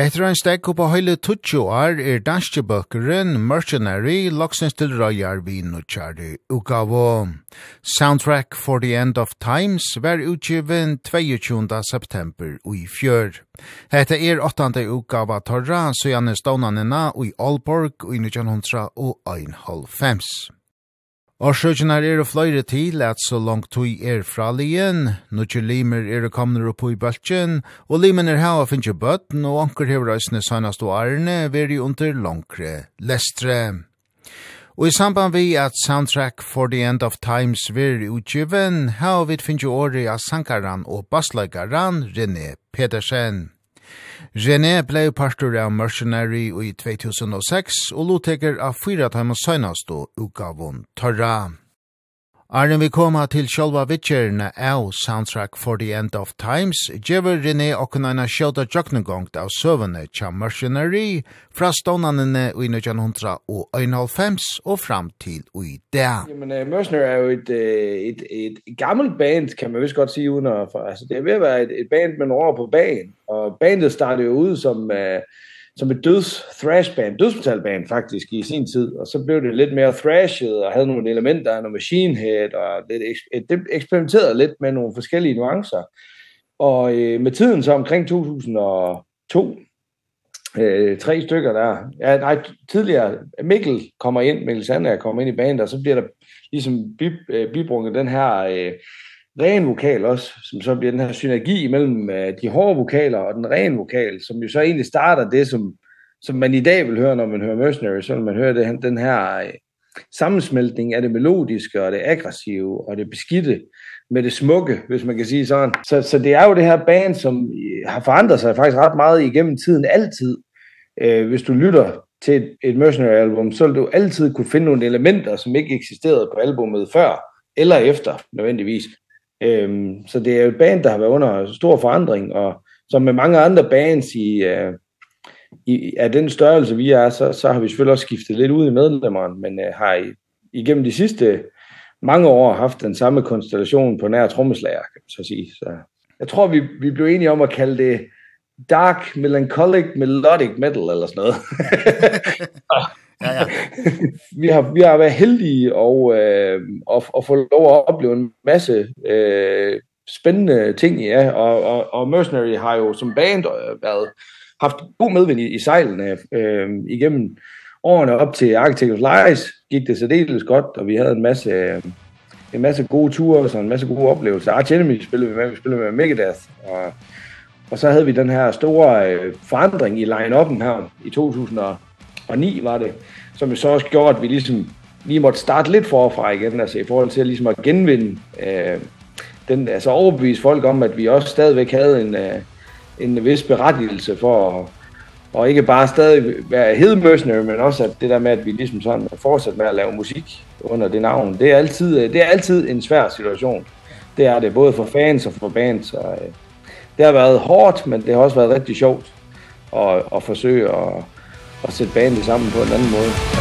Etter en stek på høyle tutsjo er er danske bøkeren Mercenary loksens til røyar vi nuttjari ugavo. Soundtrack for the End of Times var utgiven 22. september i fjør. Hette er 8. ugava torra, så gjerne stånanina i Aalborg i 1900 og Årsøkene er det flere til at så langt tog er fra lien, noe limer er det kommende opp i bøltjen, og limen er her og finner bøtten, og anker hever reisende senest og ærene veri under langre lestre. Og i samband vi at Soundtrack for the End of Times veri utgiven, her og vi finner året av sankaran og bassløykaran René Pedersen. René blei pastor av Mercenary i 2006 og loteker av fyra timer søgnast og ukavon Torra. Arne, vi koma til sjálva vittjerne av Soundtrack for the End of Times, gjever René okkunaina sjálta joknungongt av søvane tja mercenary fra stånanene i 1900 og 1905 og fram til ui dag. Jamen, uh, Mercenary er jo et, et, et, et gammelt band, kan man vist godt sige uden at... Altså, det er ved at være et, et band, man over på banen, og bandet startede jo ud som... Uh, som et døds thrash band, dødsmetal band faktisk i sin tid, og så blev det lidt mere thrashet og havde nogle elementer af noget Machine Head og lidt det eksperimenterede lidt med nogle forskellige nuancer. Og øh, med tiden så omkring 2002 øh, tre stykker der. Ja, nej, tidligere Mikkel kommer ind, Mikkel Sander kommer ind i bandet, og så bliver der ligesom bib, øh, bibrunget den her øh, ren vokal også, som så bliver den her synergi mellem de hårde vokaler og den rene vokal, som jo så egentlig starter det, som, som man i dag vil høre, når man hører Mercenary, så vil man høre det, den her øh, sammensmeltning af det melodiske og det aggressive og det beskidte med det smukke, hvis man kan sige sådan. Så, så det er jo det her band, som har forandret sig faktisk ret meget igennem tiden altid. Øh, hvis du lytter til et, et Mercenary-album, så vil du altid kunne finde nogle elementer, som ikke eksisterede på albumet før eller efter, nødvendigvis. Ehm så det er et band der har været under stor forandring og som med mange andre bands i øh, i af den størrelse vi er så så har vi selvfølgelig også skiftet lidt ud i medlemmerne, men øh, har i, igennem de sidste mange år haft den samme konstellation på nær trommeslager, kan man så sige. Så jeg tror vi vi blev enige om at kalde det dark melancholic melodic metal eller sådan noget. Ja, ja. vi har vi har været heldige og øh, og, og få lov at opleve en masse øh, spændende ting ja og og, og Mercenary har jo som band øh, været haft god medvind i, i sejlene øh, igennem årene op til Architect of Lies gik det særdeles godt og vi havde en masse øh, en masse gode ture og så en masse gode oplevelser. Arch Enemy spillede vi med, vi spillede med Megadeth og og så havde vi den her store øh, forandring i line-up'en her i 2000 og 9 var det, som jo så også gjorde, at vi ligesom lige måtte starte lidt forfra igen, altså i forhold til at, ligesom at genvinde, øh, den, altså overbevise folk om, at vi også stadigvæk havde en, øh, en vis berettigelse for at, og ikke bare stadig være hedemøsner, men også at det der med, at vi ligesom sådan fortsat med at lave musik under det navn, det er altid, det er altid en svær situation. Det er det både for fans og for bands. så øh, det har været hårdt, men det har også været rigtig sjovt at, at forsøge at, og sætte banen sammen på en anden måde.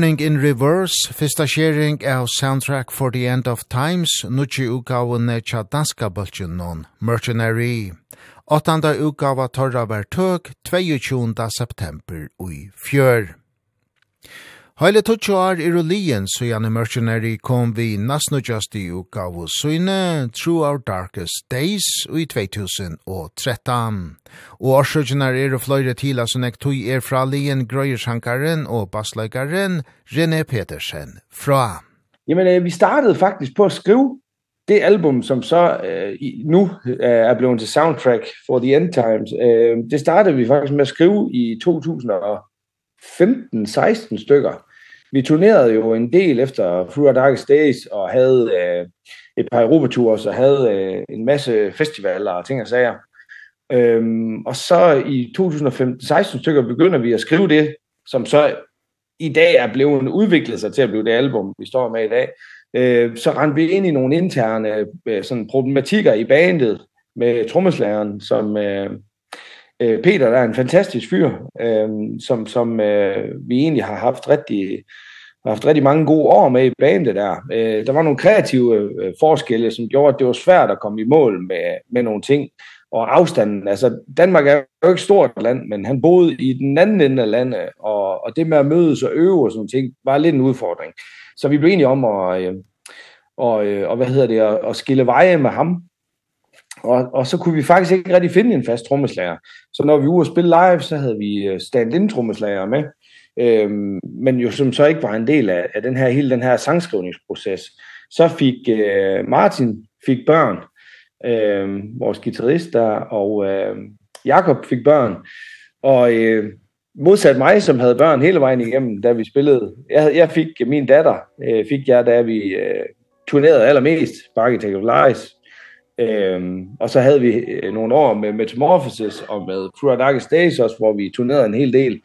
Burning in Reverse, fyrsta sharing av soundtrack for the end of times, nutje utgavene tja danska bultjun non, Mercenary. Åttanda utgava torra var tøk, 22. september ui fjør. Heile tutsjo ar er lien, så gjerne mercenary kom vi nasno just i uka av søgne True Our Darkest Days i 2013. Og årsøkjen er og fløyre tila som ek tog er fra lien grøyershankaren og bassleikaren René Petersen fra. Jamen, vi startede faktisk på at skrive det album, som så øh, nu øh, er blevet til soundtrack for The End Times, øh, det startede vi faktisk med at skrive i 2015-16 stykker vi turnerede jo en del efter Fruit Darkest Days og havde øh, et par Europature og havde øh, en masse festivaler og ting og sager. Ehm og så i 2015 16 stykker begynder vi at skrive det som så i dag er blevet udviklet sig til at blive det album vi står med i dag. Eh øh, så rendte vi ind i nogle interne øh, sådan problematikker i bandet med trommeslageren som øh, Øh, Peter er en fantastisk fyr, øh, som, som øh, vi egentlig har haft rigtig har haft rigtig mange gode år med i bandet der. Øh, der var nogle kreative øh, forskelle, som gjorde, at det var svært at komme i mål med, med nogle ting. Og afstanden, altså Danmark er jo ikke stort land, men han boede i den anden ende af landet, og, og det med at mødes og øve og sådan ting, var lidt en udfordring. Så vi blev enige om at, øh, og, øh, og hvad hedder det, at, at skille veje med ham, Og, og så kunne vi faktisk ikke rigtig finde en fast trommeslager. Så når vi var ude og spille live, så havde vi stand-in trommeslager med. Øhm, men jo som så ikke var en del af, af den her, hele den her sangskrivningsproces. Så fik øh, Martin fik børn, øh, vores guitarist der, og øh, Jakob fik børn. Og øh, modsat mig, som havde børn hele vejen igennem, da vi spillede. Jeg, jeg fik min datter, øh, fik jeg, da vi øh, turnerede allermest på Architect of Lies Ehm og så havde vi nogle år med Metamorphosis og med True Dark Days også, hvor vi turnerede en hel del.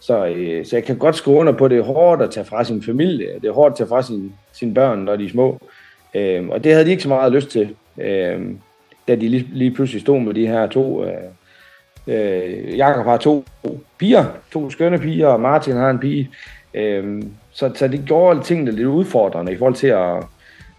Så øh, så jeg kan godt skrive under på det er hårdt at tage fra sin familie, det er hårdt at tage fra sin sine børn, når de er små. Ehm og det havde de ikke så meget lyst til. Ehm da de lige, lige pludselig stod med de her to øh, øh Jakob har to piger, to skønne piger, og Martin har en pige. Ehm så så det gjorde tingene lidt udfordrende i forhold til at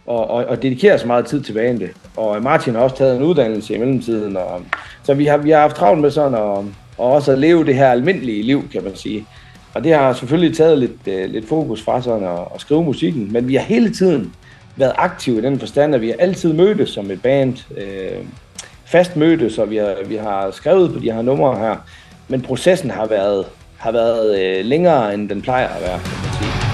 og, og, og dedikerer så meget tid til bandet. det. Og Martin har også taget en uddannelse i mellemtiden. Og, så vi har, vi har haft travlt med sådan at, og også at leve det her almindelige liv, kan man sige. Og det har selvfølgelig taget lidt, øh, lidt fokus fra sådan at, at skrive musikken, men vi har hele tiden været aktive i den forstand, at vi har altid mødtes som et band, øh, fast mødtes, og vi har, vi har skrevet på de her numre her. Men processen har været, har været øh, længere, end den plejer at være, kan man sige.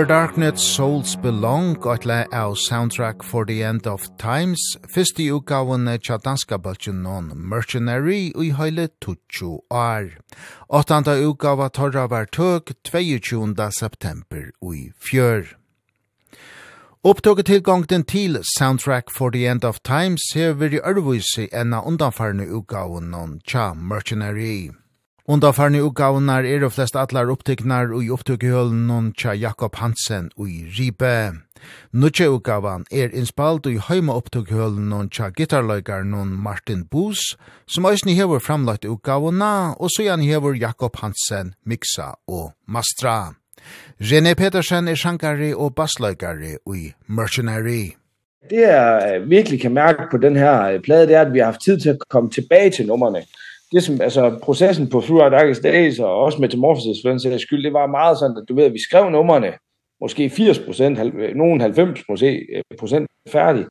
Where Darknet Souls Belong gotla av soundtrack for the end of times, fyrst i utgaven tja danska bøltjen non mercenary ui heile tutsju år. Åttanda utgava torra var tøk 22. september ui fjør. Upptåget tilgångten til Soundtrack for the End of Times ser vi i ærvise enn undanfarne utgaven non tja mercenary. Undarfarne utgavnar er og flest atlar upptiknar og i non tja Jakob Hansen og i Ribe. Nutje utgavan er innspalt og i heima non tja non Martin Boos, som òsni hever framlagt utgavana, og så gjerne hever Jakob Hansen, Miksa og Mastra. René Petersen er sjankari og bassløygari og i Mercenary. Det jeg virkelig kan mærke på den her plade, det er, at vi har haft tid til at komme tilbage til nummerne det som, altså, processen på Throughout Darkest Days og også Metamorphosis, for den sags skyld, det var meget sådan, at du ved, at vi skrev numrene, måske 80 procent, nogen 90 måske procent færdig.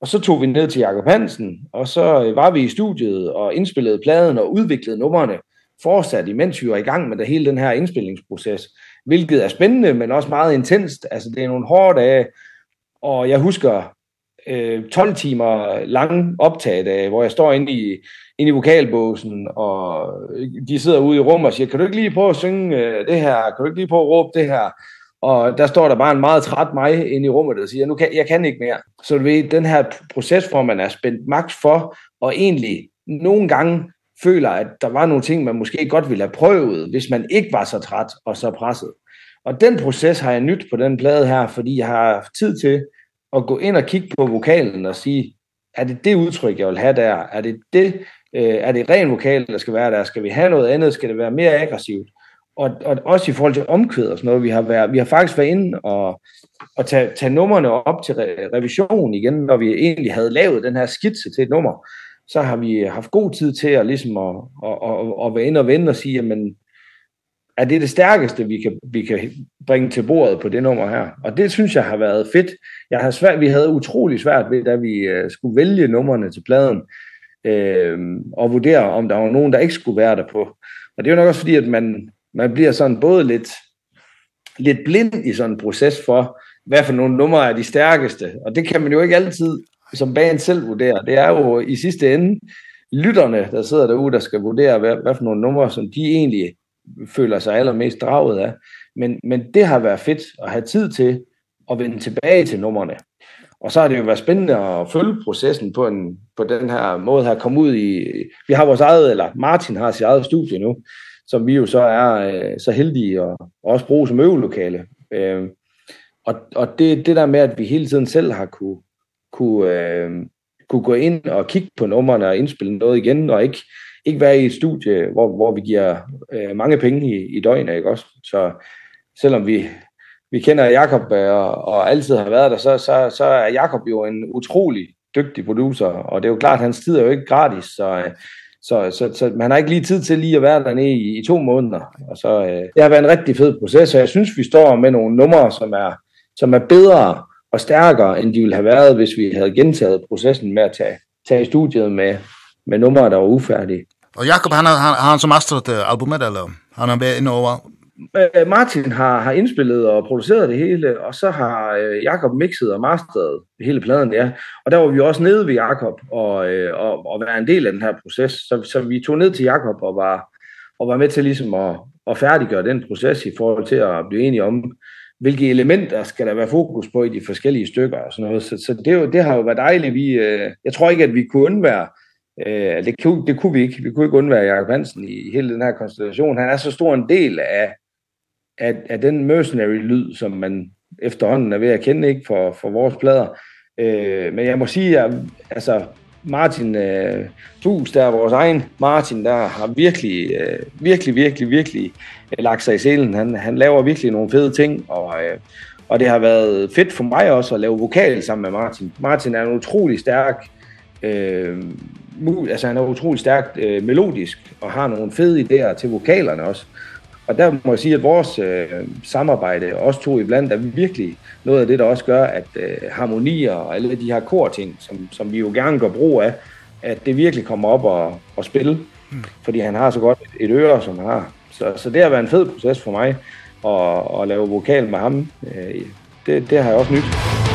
Og så tog vi ned til Jakob Hansen, og så var vi i studiet og indspillede pladen og udviklede numrene fortsat, imens vi var i gang med det, hele den her indspillingsproces, hvilket er spændende, men også meget intenst. Altså, det er nogle hårde dage, og jeg husker øh, 12 timer lange optagedage, hvor jeg står inde i ind i vokalbåsen, og de sidder ude i rummet og siger, kan du ikke lige prøve at synge det her, kan du ikke lige prøve at råbe det her, og der står der bare en meget træt mig inde i rummet, der siger, nu kan, jeg kan ikke mere. Så du ved, den her proces, hvor man er spændt maks for, og egentlig nogle gange føler, at der var nogle ting, man måske godt ville have prøvet, hvis man ikke var så træt og så presset. Og den proces har jeg nyt på den plade her, fordi jeg har haft tid til at gå ind og kigge på vokalen og sige, er det det udtryk, jeg vil have der? Er det det Øh, er det ren vokal, der skal være der? Skal vi have noget andet? Skal det være mere aggressivt? Og, og også i forhold til omkvæd og sådan noget, vi har, været, vi har faktisk været inde og, og tage, tage numrene op til re, revision igen, når vi egentlig havde lavet den her skitse til et nummer. Så har vi haft god tid til at, ligesom at, at, at, at være inde og vende og sige, jamen, er det det stærkeste, vi kan, vi kan bringe til bordet på det nummer her. Og det synes jeg har været fedt. Jeg har svært, vi havde utrolig svært ved, da vi uh, skulle vælge numrene til pladen Ehm og vurdere om der var nogen der ikke skulle være der på. Og det er jo nok også fordi at man man bliver sådan både lidt lidt blind i sådan en proces for hvad for nogle numre er de stærkeste. Og det kan man jo ikke altid som band selv vurdere. Det er jo i sidste ende lytterne der sidder derude der skal vurdere hvad, hvad for nogle numre som de egentlig føler sig allermest draget af. Men men det har været fedt at have tid til at vende tilbage til numrene Og så har det jo været spændende at følge processen på, en, på den her måde her. Komme ud i, vi har vores eget, eller Martin har sit eget studie nu, som vi jo så er øh, så heldige at, også bruge som øvelokale. Øh, og og det, det der med, at vi hele tiden selv har kunne, kunne, øh, kunne gå ind og kigge på numrene og indspille noget igen, og ikke, ikke være i et studie, hvor, hvor vi giver øh, mange penge i, i døgnet, ikke også? Så selvom vi vi kender Jakob og, og altid har været der, så, så, så er Jakob jo en utrolig dygtig producer, og det er jo klart, at hans tid er jo ikke gratis, så, så, så, så man har ikke lige tid til lige at være dernede i, i to måneder. Og så, øh, det har været en rigtig fed proces, og jeg synes, vi står med nogle numre, som er, som er bedre og stærkere, end de ville have været, hvis vi havde gentaget processen med at tage, tage studiet med, med numre, der var ufærdige. Og Jakob, han har, han, han som astret albumet, eller han har været inde over øh, Martin har, har indspillet og produceret det hele, og så har øh, Jakob mixet og masteret hele pladen, ja. Og der var vi også nede ved Jakob og, øh, og, og være en del af den her proces. Så, så vi tog ned til Jakob og var, og var med til ligesom at, at færdiggøre den proces i forhold til at blive enige om, hvilke elementer skal der være fokus på i de forskellige stykker og sådan noget. Så, så det, det har jo været dejligt. Vi, jeg tror ikke, at vi kunne undvære Eh det, kunne, det kunne vi ikke. Vi kunne ikke undvære Jakob Hansen i hele den her konstellation. Han er så stor en del af, at, at den mercenary-lyd, som man efterhånden er ved at kende ikke for, for vores plader. Øh, men jeg må sige, at altså, Martin øh, Tus der vores egen Martin, der har virkelig, øh, virkelig, virkelig, virkelig øh, lagt sig i selen. Han, han laver virkelig nogle fede ting, og, øh, og det har været fedt for mig også at lave vokal sammen med Martin. Martin er en utrolig stærk øh, altså han er utrolig stærkt øh, melodisk, og har nogle fede idéer til vokalerne også. Og der må jeg sige, at vores øh, samarbejde, også to i blandt, er virkelig noget af det, der også gør, at øh, harmonier og alle de her kor ting, som, som vi jo gerne går brug af, at det virkelig kommer op og, og spille. Mm. Fordi han har så godt et, øre, som han har. Så, så det har været en fed proces for mig at, at lave vokal med ham. Øh, det, det har jeg også nyt.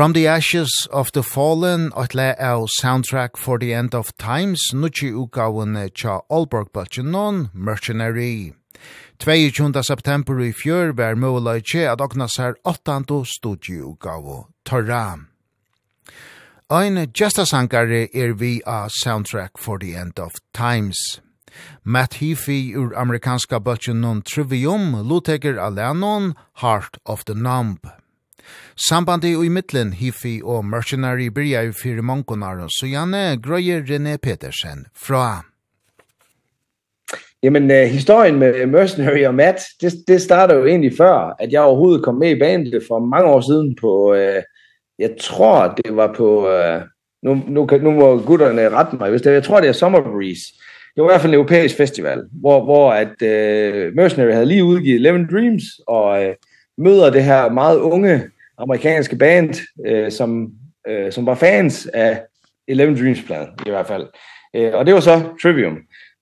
From the Ashes of the Fallen, at le av Soundtrack for the End of Times, nuchi ugaven tja Allborg Balchanon, Mercenary. 22. september i fjör var mulig at okna sær 8. studieugavu, Torra. Ein gestasankare er vi av Soundtrack for the End of Times. Matt Heafy ur amerikanska bøtjen Trivium, luteger Alanon, Heart of the Numb. Sambandi i mittlen Hifi og Mercenary byrja i fire mongonar, så gjerne grøyer René Petersen fra. Jamen, uh, historien med Mercenary og Matt, det, det starter jo egentlig før, at jeg overhovedet kom med i bandet for mange år siden på, uh, jeg tror det var på, uh, nu, nu, nu må gutterne rette mig, hvis det, jeg tror det er Summer Breeze. Det var i hvert fald en europæisk festival, hvor, hvor at, uh, Mercenary havde lige udgivet Eleven Dreams, og... Uh, møder det her meget unge amerikanske band, øh, som, øh, som var fans af Eleven Dreams-pladen i hvert fald. Øh, og det var så Trivium.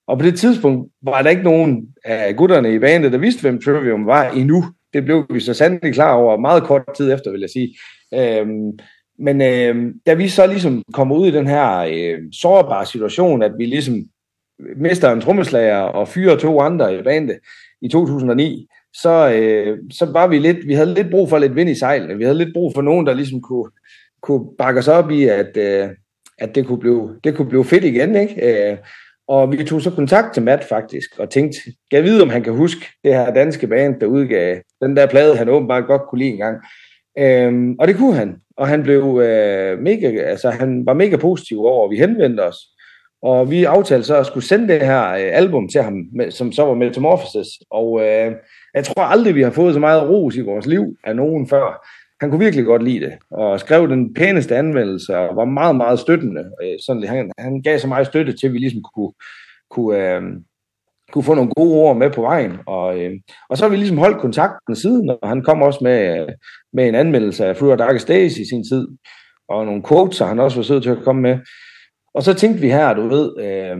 Og på det tidspunkt var der ikke nogen af gutterne i bandet, der vidste, hvem Trivium var endnu. Det blev vi så sandelig klar over meget kort tid efter, vil jeg sige. Øhm, men øh, da vi så ligesom kom ud i den her øh, sårbare situation, at vi ligesom mister en trommeslager og fyrer to andre i bandet i 2009, så øh, så var vi lidt vi havde lidt brug for lidt vind i sejlene. Vi havde lidt brug for nogen der liksom kunne kunne bakke os op i at øh, at det kunne blive det kunne blive fedt igen, ikke? Øh, og vi tog så kontakt til Matt faktisk og tænkte, jeg ved om han kan huske det her danske band der udgav den der plade han åbenbart godt kunne lide engang. Ehm og det kunne han. Og han blev øh, mega altså han var mega positiv over at vi henvendte os. Og vi aftalte så at skulle sende det her øh, album til ham med, som så var Metamorphosis og øh, jeg tror aldrig, vi har fået så meget ros i vores liv af nogen før. Han kunne virkelig godt lide det, og skrev den pæneste anmeldelse, og var meget, meget støttende. Sådan, han, han gav så meget støtte til, at vi ligesom kunne, kunne, øh, kunne få nogle gode ord med på vejen. Og, øh, og så har vi ligesom holdt kontakten siden, og han kom også med, med en anmeldelse af Fruit Darkest Days i sin tid, og nogle quotes, han også var sød til at komme med. Og så tænkte vi her, du ved, øh,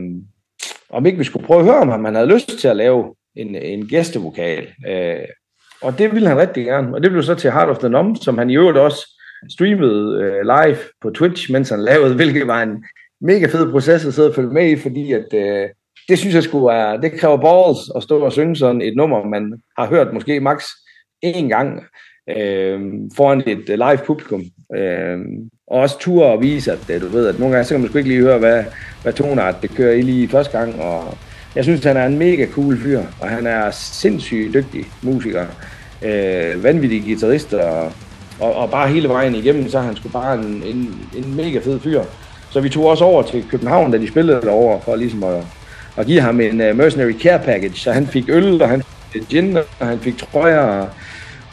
om ikke vi skulle prøve at høre, om han havde lyst til at lave en, en gæstevokal. Eh og det ville han rigtig gerne, og det blev så til Heart of the Numb, som han i øvrigt også streamede øh, live på Twitch, mens han lavede, hvilket var en mega fed proces at sidde og følge med i, fordi at, øh, det synes jeg skulle være, det kræver balls at stå og synge sådan et nummer, man har hørt måske max en gang øh, foran et live publikum. Øh, og også ture og vise, at du ved, at nogle gange så kan man sgu ikke lige høre, hvad, hvad tonart det kører i lige første gang, og Jeg synes, han er en mega cool fyr, og han er sindssygt dygtig musiker, øh, vanvittig guitarist, og, og, og bare hele vejen igennem, så er han sgu bare en, en, en mega fed fyr. Så vi tog også over til København, da de spillede derovre, for ligesom at, at give ham en uh, mercenary care package. Så han fik øl, og han fik gin, og han fik trøjer, og,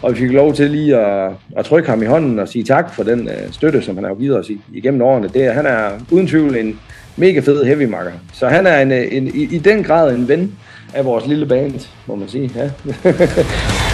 og vi fik lov til lige at, at trykke ham i hånden og sige tak for den uh, støtte, som han har givet os igennem årene. Det, han er uden tvivl en, mega fed heavymakker. Så han er en, en, i, i den grad en ven af vores lille band, må man sige. Ja.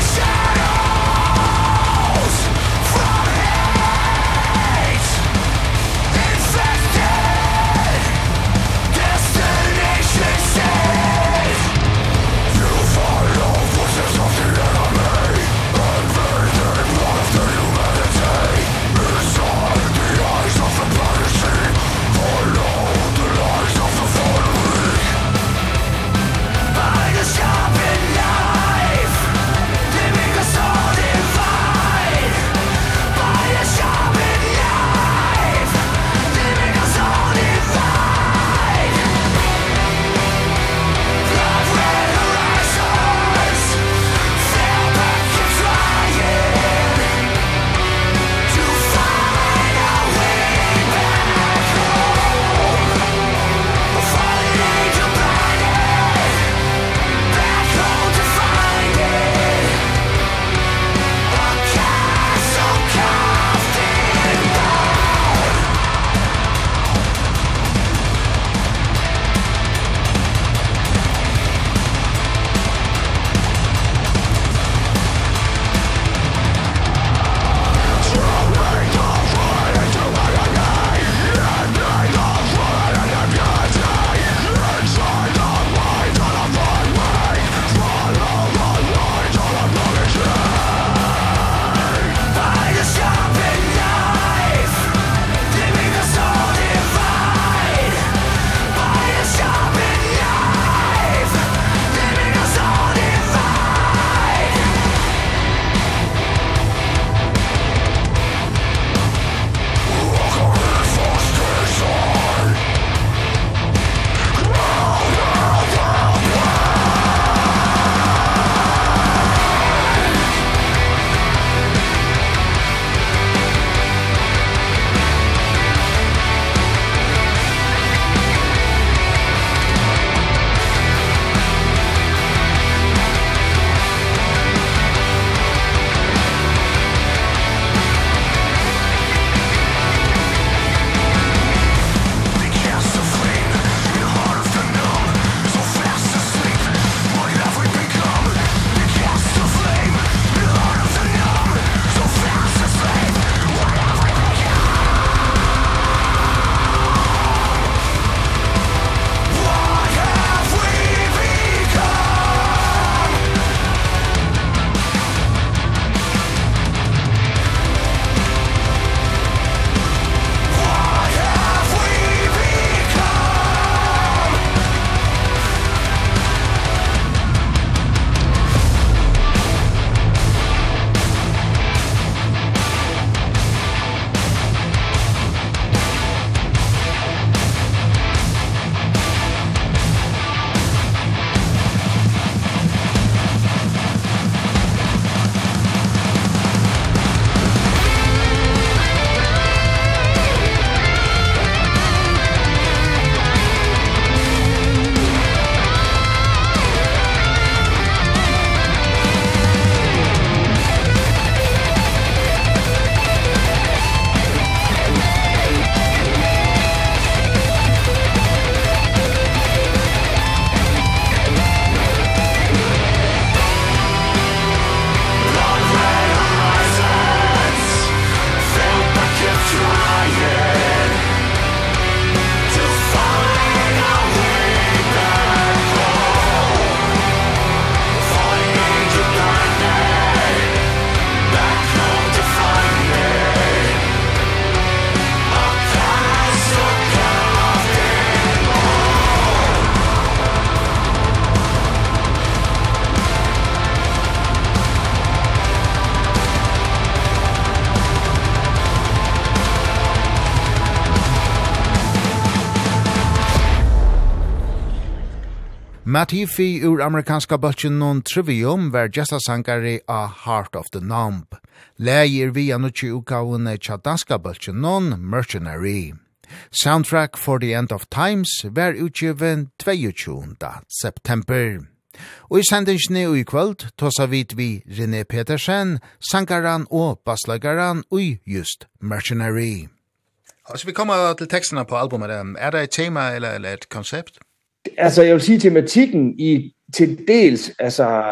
Matt Heafy ur amerikanska bøtjen non Trivium var gesta sangari a Heart of the Numb. Leir vi anutsi ukaune tja danska bøtjen non Mercenary. Soundtrack for the End of Times var utgiven 22. september. Og i sendingsni og i kvöld tåsa vit vi René Petersen, sangaran og basslagaran og just Mercenary. Altså vi kommer til tekstene på albumet. Er det et tema eller, eller et konsept? altså jeg vil sige tematikken i til dels, altså,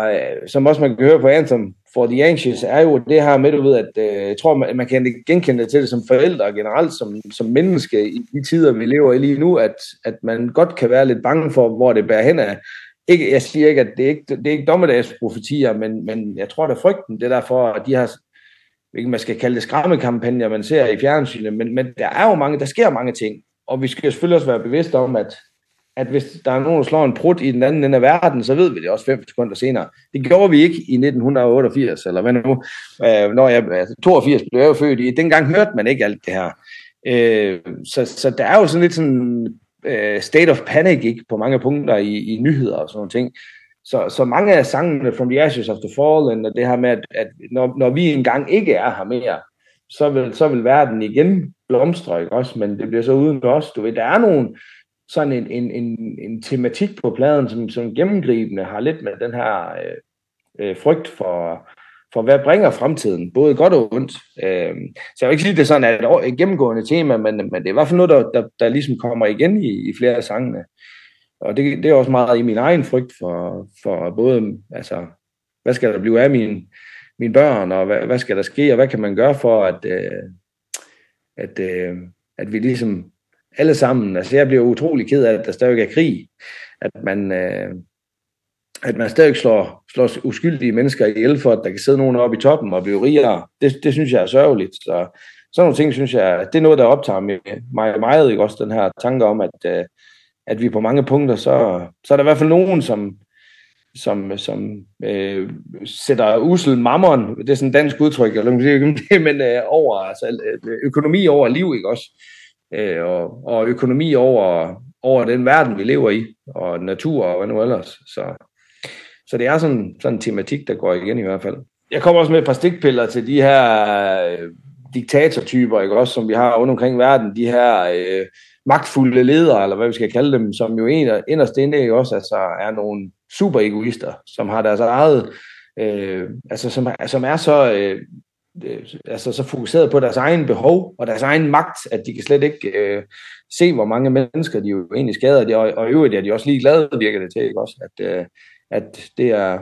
som også man kan høre på Anthem for the Anxious, er jo det her med, du ved, at jeg tror, man, man kan genkende det til det som forældre generelt, som, som menneske i de tider, vi lever i lige nu, at, at man godt kan være lidt bange for, hvor det bærer hen af. Ikke, jeg siger ikke, at det er ikke, det er ikke dommedagsprofetier, men, men jeg tror, det er frygten. Det er derfor, at de har ikke man skal kalde det skræmmekampagner, man ser i fjernsynet, men, men der er jo mange, der sker mange ting, og vi skal selvfølgelig også være bevidste om, at at hvis der er nogen, der slår en prut i den anden ende af verden, så ved vi det også fem sekunder senere. Det gjorde vi ikke i 1988, eller hvad nu, øh, når jeg, altså 82 blev jeg jo født i. Dengang hørte man ikke alt det her. Øh, så, så der er jo sådan lidt sådan øh, state of panic ikke, på mange punkter i, i nyheder og sådan nogle ting. Så, så mange af sangene From the Ashes of the Fallen, og det her med, at, at når, når vi engang ikke er her mere, så vil, så vil verden igen blomstre, ikke også? Men det bliver så uden os. Du ved, der er nogle sådan en en en en tematik på pladen som som gennemgribende har lidt med den her øh, øh frygt for for hvad bringer fremtiden, både godt og ondt. Ehm så jeg vil ikke sige det er sådan at et gennemgående tema, men men det er i hvert fald noget der der, der ligesom kommer igen i i flere af sangene. Og det det er også meget i min egen frygt for for både altså hvad skal der blive af min mine børn og hvad hvad skal der ske og hvad kan man gøre for at øh, at øh, at vi liksom alle sammen. Altså jeg bliver utrolig ked af, at der stadig er krig. At man, øh, at man stadig slår, slår uskyldige mennesker ihjel for, at der kan sidde nogen oppe i toppen og blive rigere. Det, det synes jeg er sørgeligt. Så sådan nogle ting synes jeg, det er noget, der optager mig, mig meget. Ikke? Også den her tanke om, at, øh, at vi på mange punkter, så, så er der i hvert fald nogen, som, som som øh, sætter usel mammon, det er sådan et dansk udtryk, eller man kan sige, men øh, over altså økonomi over liv, ikke også eh og, og økonomi over, over den verden, vi lever i, og natur og hvad nu ellers. Så, så det er sådan, sådan en tematik, der går igen i hvert fald. Jeg kommer også med et par stikpiller til de her øh, diktatortyper, ikke? også som vi har rundt omkring verden, de her øh, magtfulde ledere, eller hvad vi skal kalde dem, som jo inderst inde ikke også altså, er nogle super egoister, som har deres eget, øh, altså, som, som er så øh, altså så fokuseret på deres egen behov og deres egen magt, at de kan slet ikke øh, se, hvor mange mennesker de jo egentlig skader. de, og, og i øvrigt er de også lige glade, virker det til, ikke også? At, øh, at det er,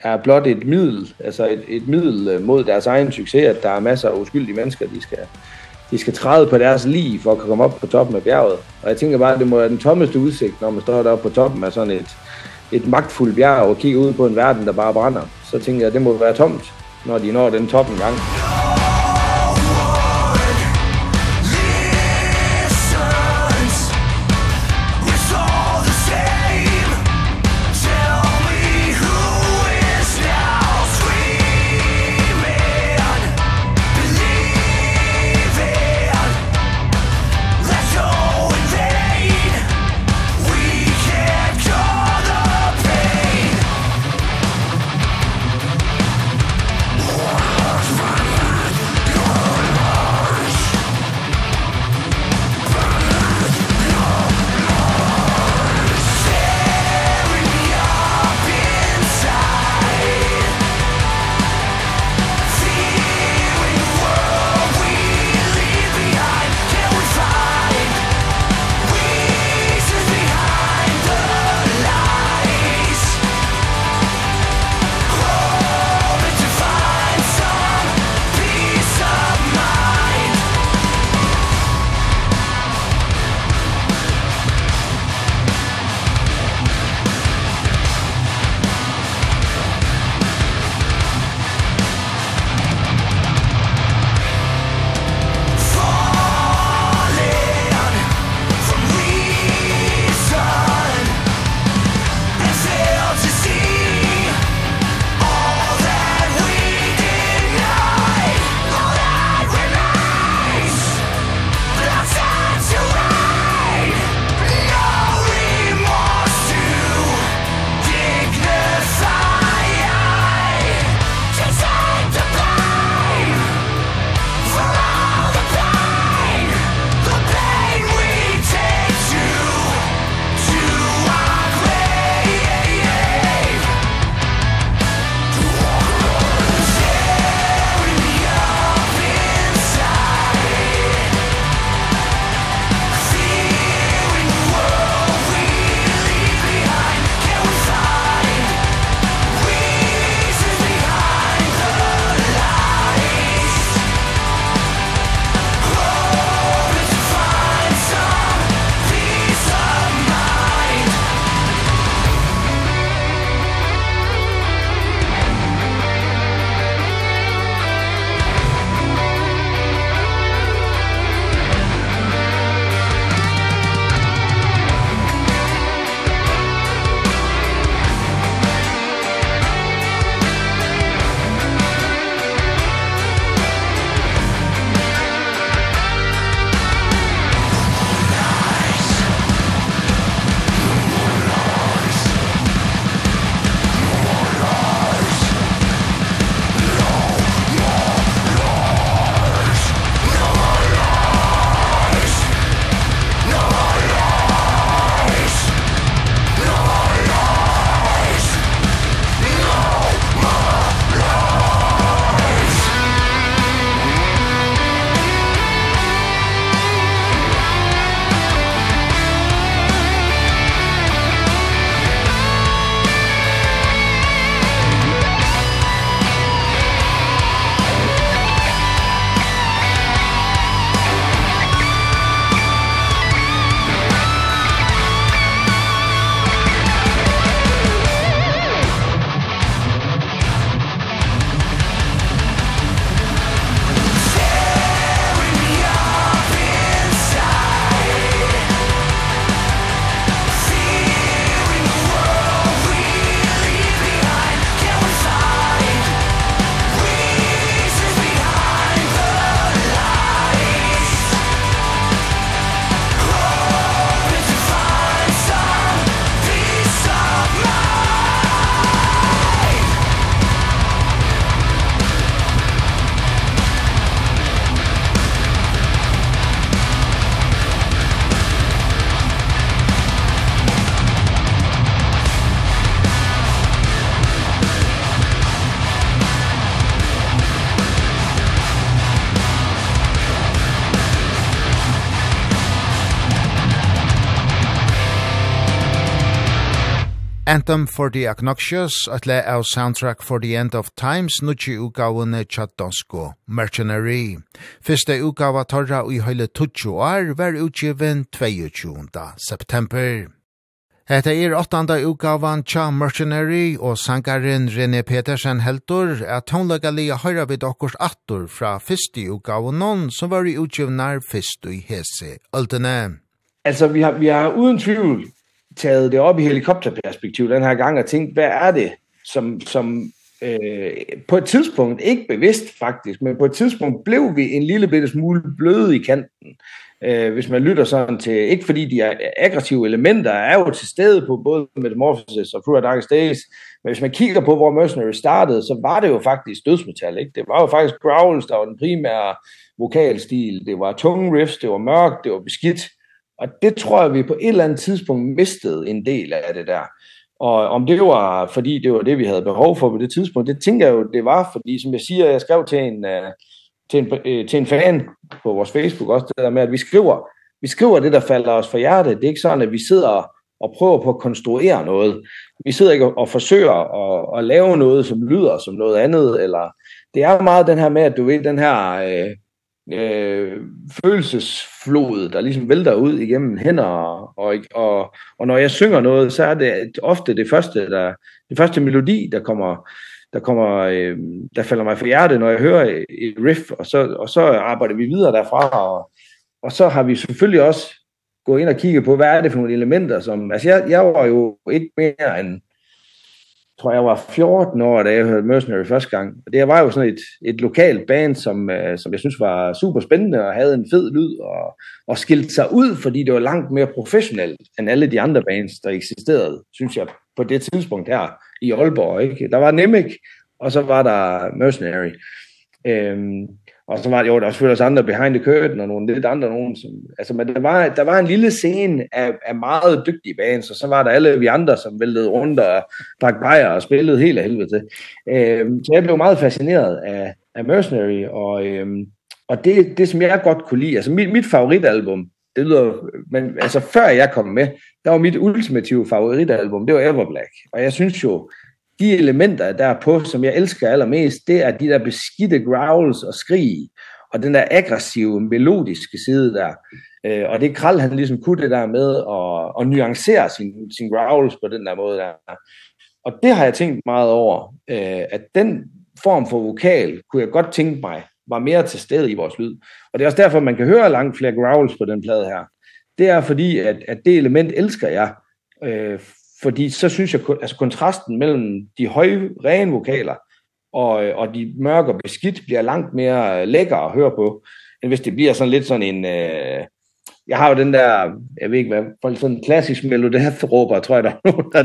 er blot et middel, altså et, et middel mod deres egen succes, at der er masser af uskyldige mennesker, de skal, de skal træde på deres liv for at komme op på toppen af bjerget. Og jeg tænker bare, at det må være den tommeste udsigt, når man står deroppe på toppen af sådan et, et magtfuldt bjerg og kigger ud på en verden, der bare brænder. Så tænker jeg, at det må være tomt når de når den toppen gang. Anthem for the Agnoxious, at le av soundtrack for the End of Times, nutje utgavene Tjadonsko Mercenary. Fyrste utgava torra ui høyle 20 år var utgiven 22. september. Hetta er åttanda utgavan tja Mercenary og sangaren René Petersen heldur at tonlagalia høyra vid okkurs attur fra fyrste utgavan non som var i utgivnar fyrst i hese. Altene. Altså, vi har, vi har uden tvivl taget det op i helikopterperspektiv den her gang og tænkt, hvad er det, som, som øh, på et tidspunkt, ikke bevidst faktisk, men på et tidspunkt blev vi en lille bitte smule bløde i kanten. Øh, hvis man lytter sådan til, ikke fordi de er aggressive elementer, er jo til stede på både Metamorphosis og Through Darkest Days, men hvis man kigger på, hvor Mercenary startede, så var det jo faktisk dødsmetal, ikke? Det var jo faktisk growls, der var den primære vokalstil, det var tunge riffs, det var mørkt, det var beskidt, Og det tror jeg, vi på et eller andet tidspunkt mistede en del af det der. Og om det var, fordi det var det, vi havde behov for på det tidspunkt, det tænker jeg jo, det var, fordi som jeg siger, jeg skrev til en, til en, til en fan på vores Facebook også, det der med, at vi skriver, vi skriver det, der falder os for hjertet. Det er ikke sådan, at vi sidder og prøver på at konstruere noget. Vi sidder ikke og, og forsøger at, at lave noget, som lyder som noget andet, eller det er meget den her med, at du ved, den her... uh, øh, følelsesflod, der ligesom vælter ud igennem hænder, og, og, og når jeg synger noget, så er det ofte det første, der, det første melodi, der kommer, der kommer øh, der falder mig for hjertet, når jeg hører et riff, og så, og så arbejder vi videre derfra, og, og så har vi selvfølgelig også gået ind og kigget på, hvad er det for nogle elementer, som, altså jeg, jeg var jo ikke mere end, tror jeg var 14 år, da jeg hørte Mercenary første gang. Og det var jo sådan et, et lokalt band, som, øh, som jeg synes var super spændende og havde en fed lyd og, og skilte sig ud, fordi det var langt mere professionelt end alle de andre bands, der eksisterede, synes jeg, på det tidspunkt her i Aalborg. Ikke? Der var Nemec, og så var der Mercenary. Øhm, Og så var det jo, der var selvfølgelig også andre behind the curtain, og nogle lidt andre nogen. Som, altså, men der var, der var en lille scene af, af meget dygtige bands, og så var der alle vi andre, som væltede rundt og drak bajer og spillede helt af helvede til. Øh, så jeg blev meget fascineret af, af Mercenary, og, øh, og det, det som jeg godt kunne lide, altså mit, mit favoritalbum, det lyder, men altså før jeg kom med, der var mit ultimative favoritalbum, det var Everblack. Og jeg synes jo, de elementer, der er på, som jeg elsker allermest, det er de der beskidte growls og skrig, og den der aggressive, melodiske side der. eh og det krall han ligesom kunne det der med at, at nuancere sin, sin growls på den der måde der. Og det har jeg tænkt meget over, eh at den form for vokal, kunne jeg godt tænke mig, var mere til stede i vores lyd. Og det er også derfor, man kan høre langt flere growls på den plade her. Det er fordi, at, at det element elsker jeg, eh fordi så synes jeg altså kontrasten mellem de høje rene vokaler og og de mørke og beskidt bliver langt mere lækker at høre på end hvis det bliver sådan lidt sådan en øh, jeg har jo den der jeg ved ikke hvad for sådan en klassisk melodi der råber tror jeg der nogen der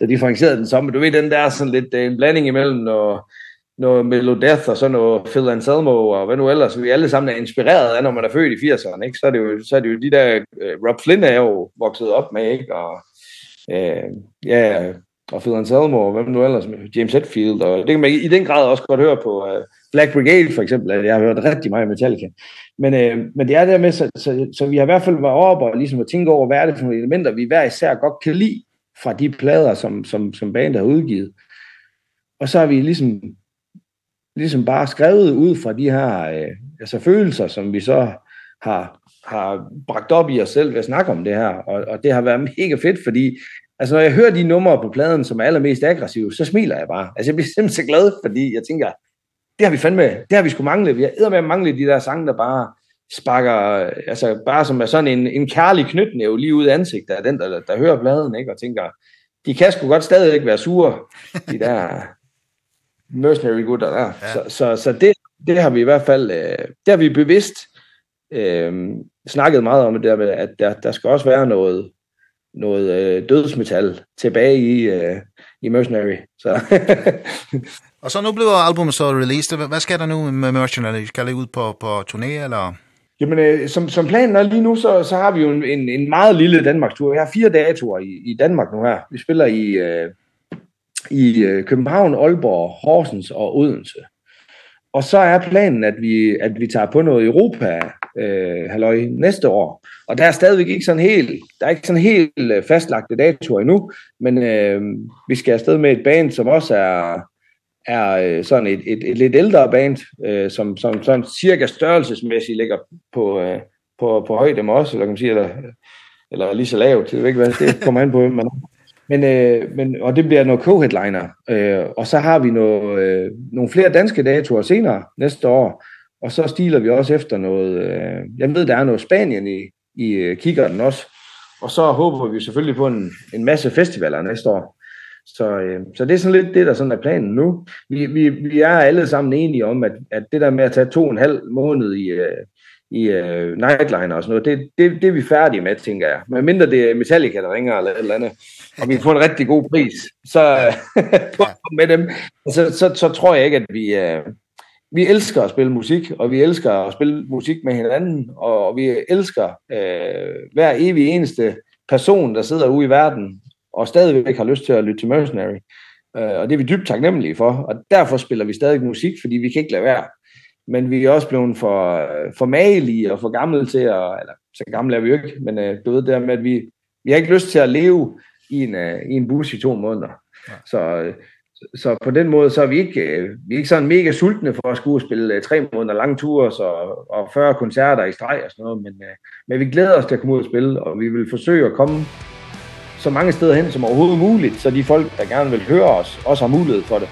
der differentierede den samme du ved den der sådan lidt en blanding imellem noget noget Melodeath og sådan noget Phil Anselmo og hvad nu ellers, vi alle sammen er inspireret af, når man er født i 80'erne, ikke? Så er det jo, så er det jo de der, Rob Flynn er jo vokset op med, ikke? Og, Eh, ja, og Phil Anselmo, og hvem nu ellers, James Hetfield, og det kan man i den grad også godt høre på uh, Black Brigade for eksempel, at jeg har hørt rigtig meget Metallica. Men, uh, men det er der med, så, så, så vi har i hvert fald været op og ligesom at tænke over, hvad er det for nogle elementer, vi hver især godt kan lide fra de plader, som, som, som bandet har udgivet. Og så har vi ligesom, ligesom bare skrevet ud fra de her uh, altså følelser, som vi så har har bragt op i os selv ved at snakke om det her, og, og det har været mega fedt, fordi altså, når jeg hører de numre på pladen, som er allermest aggressive, så smiler jeg bare. Altså, jeg bliver simpelthen så glad, fordi jeg tænker, det har vi fandme, det har vi sgu mangle. Vi har med mangle de der sange, der bare sparker, altså bare som er sådan en, en kærlig knytnæve lige ud af ansigtet af den, der, der, der hører pladen, ikke? og tænker, de kan sgu godt stadig ikke være sure, de der mercenary gutter der. Ja. Så, så, så det, det har vi i hvert fald, det har vi bevidst ehm snakket meget om det der med, at der, der skal også være noget, noget øh, dødsmetal tilbage i, øh, i Mercenary. Så. og så nu blev albumet så released. Hvad skal der nu med Mercenary? Skal det ud på, på turné, eller...? Jamen, øh, som, som planen er lige nu, så, så har vi jo en, en, en meget lille Danmarkstur. Vi har fire datoer i, i Danmark nu her. Vi spiller i, øh, i øh, København, Aalborg, Horsens og Odense. Og så er planen at vi at vi tager på noget Europa eh halløj næste år. Og der er stadigvæk ikke sådan helt der er ikke sådan helt fastlagte datoer endnu, men øh, vi skal afsted med et band som også er er sådan et et, et lidt ældre band øh, som som sådan cirka størrelsesmæssigt ligger på øh, på på højde med os, eller kan man sige eller eller lige så lavt, det ved ikke hvad det kommer an på, men Men, øh, men, og det bliver noget co-headliner. Øh, og så har vi noget, øh, nogle flere danske datoer senere næste år. Og så stiler vi også efter noget... Øh, jeg ved, der er noget Spanien i, i kikkerten også. Og så håber vi selvfølgelig på en, en masse festivaler næste år. Så, øh, så det er sådan lidt det, der sådan er planen nu. Vi, vi, vi er alle sammen enige om, at, at det der med at tage to og en halv måned i, øh, i uh, Nightliner og sådan noget. Det, det, det er vi færdige med, tænker jeg. Men mindre det er Metallica, der ringer eller et eller andet, og vi får en rigtig god pris, så med dem, så, så, så tror jeg ikke, at vi... Uh, vi elsker at spille musik, og vi elsker at spille musik med hinanden, og vi elsker uh, hver evig eneste person, der sidder ude i verden, og stadigvæk har lyst til at lytte til Mercenary. Uh, og det er vi dybt taknemmelige for, og derfor spiller vi stadig musik, fordi vi kan ikke lade være men vi er også blevet for, for magelige og for gamle til at, eller så gamle er vi jo ikke, men øh, du ved det med, at vi, vi har ikke lyst til at leve i en, øh, i en bus i to måneder. Ja. Så, så på den måde, så er vi ikke, øh, vi er ikke sådan mega sultne for at skulle spille øh, tre måneder lange ture så, og 40 koncerter i streg og sådan noget, men, øh, men vi glæder os til at komme ud og spille, og vi vil forsøge at komme så mange steder hen som overhovedet muligt, så de folk, der gerne vil høre os, også har mulighed for det.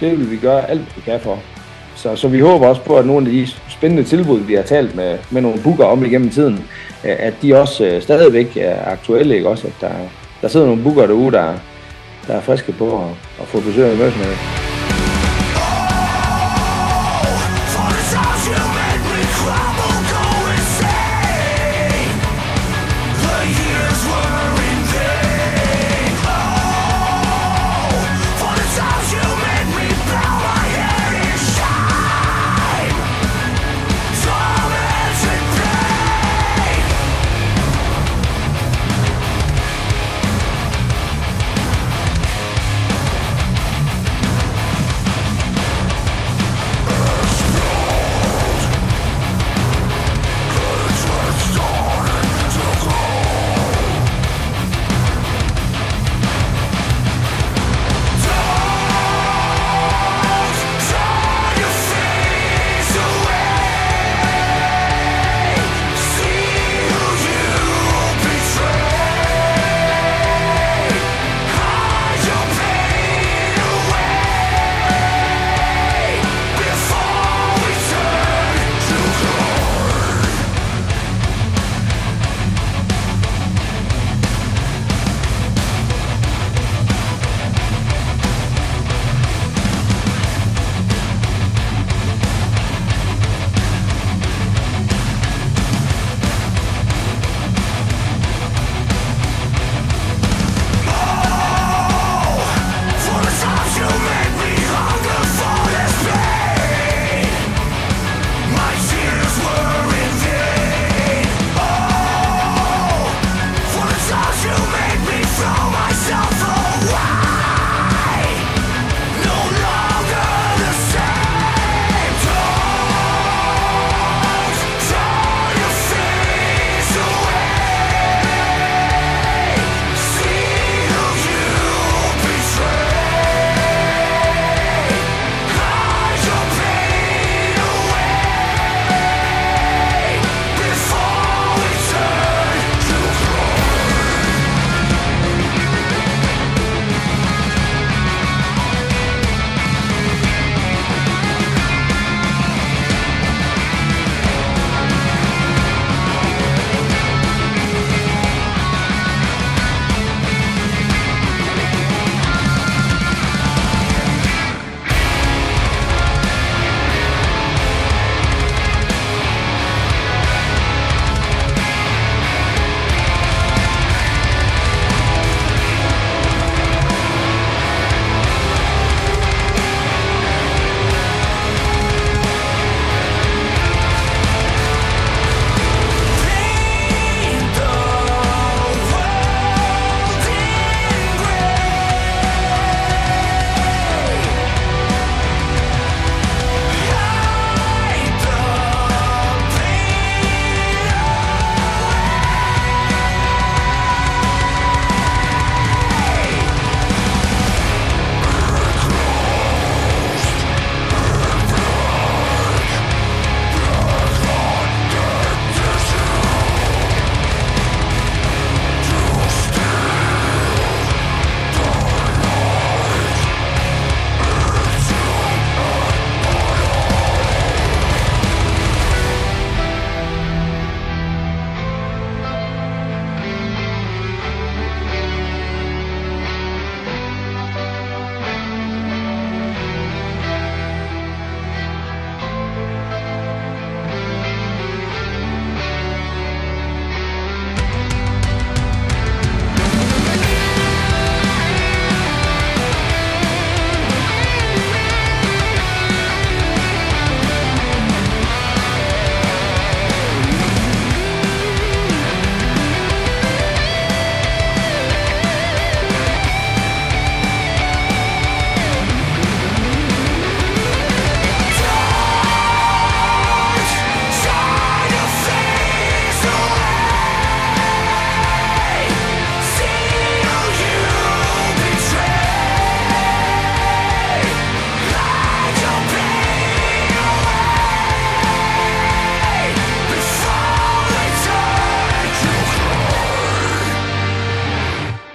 Det vil vi gøre alt, vi kan for. Så, så vi håber også på, at nogle af de spændende tilbud, vi har talt med, med nogle booker om igennem tiden, at de også øh, stadigvæk er aktuelle, ikke også? At der, der sidder nogle booker derude, der, der er friske på at, at få besøg af Mørsmøller.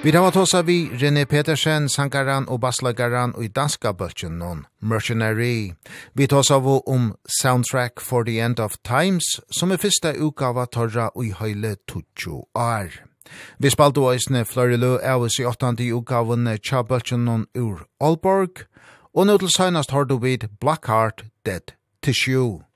Vi har tåsa vi René Petersen, sankaran og basslagaran og i danska bøtjen noen, Mercenary. Vi tåsa vi om Soundtrack for the End of Times, som er fyrsta utgava torra og i høyle 20 år. Vi spalte oisne Florilu Elvis i 8. utgaven Tja bøtjen noen ur Aalborg, og nå til søgnast har du vid Blackheart Dead Tissue.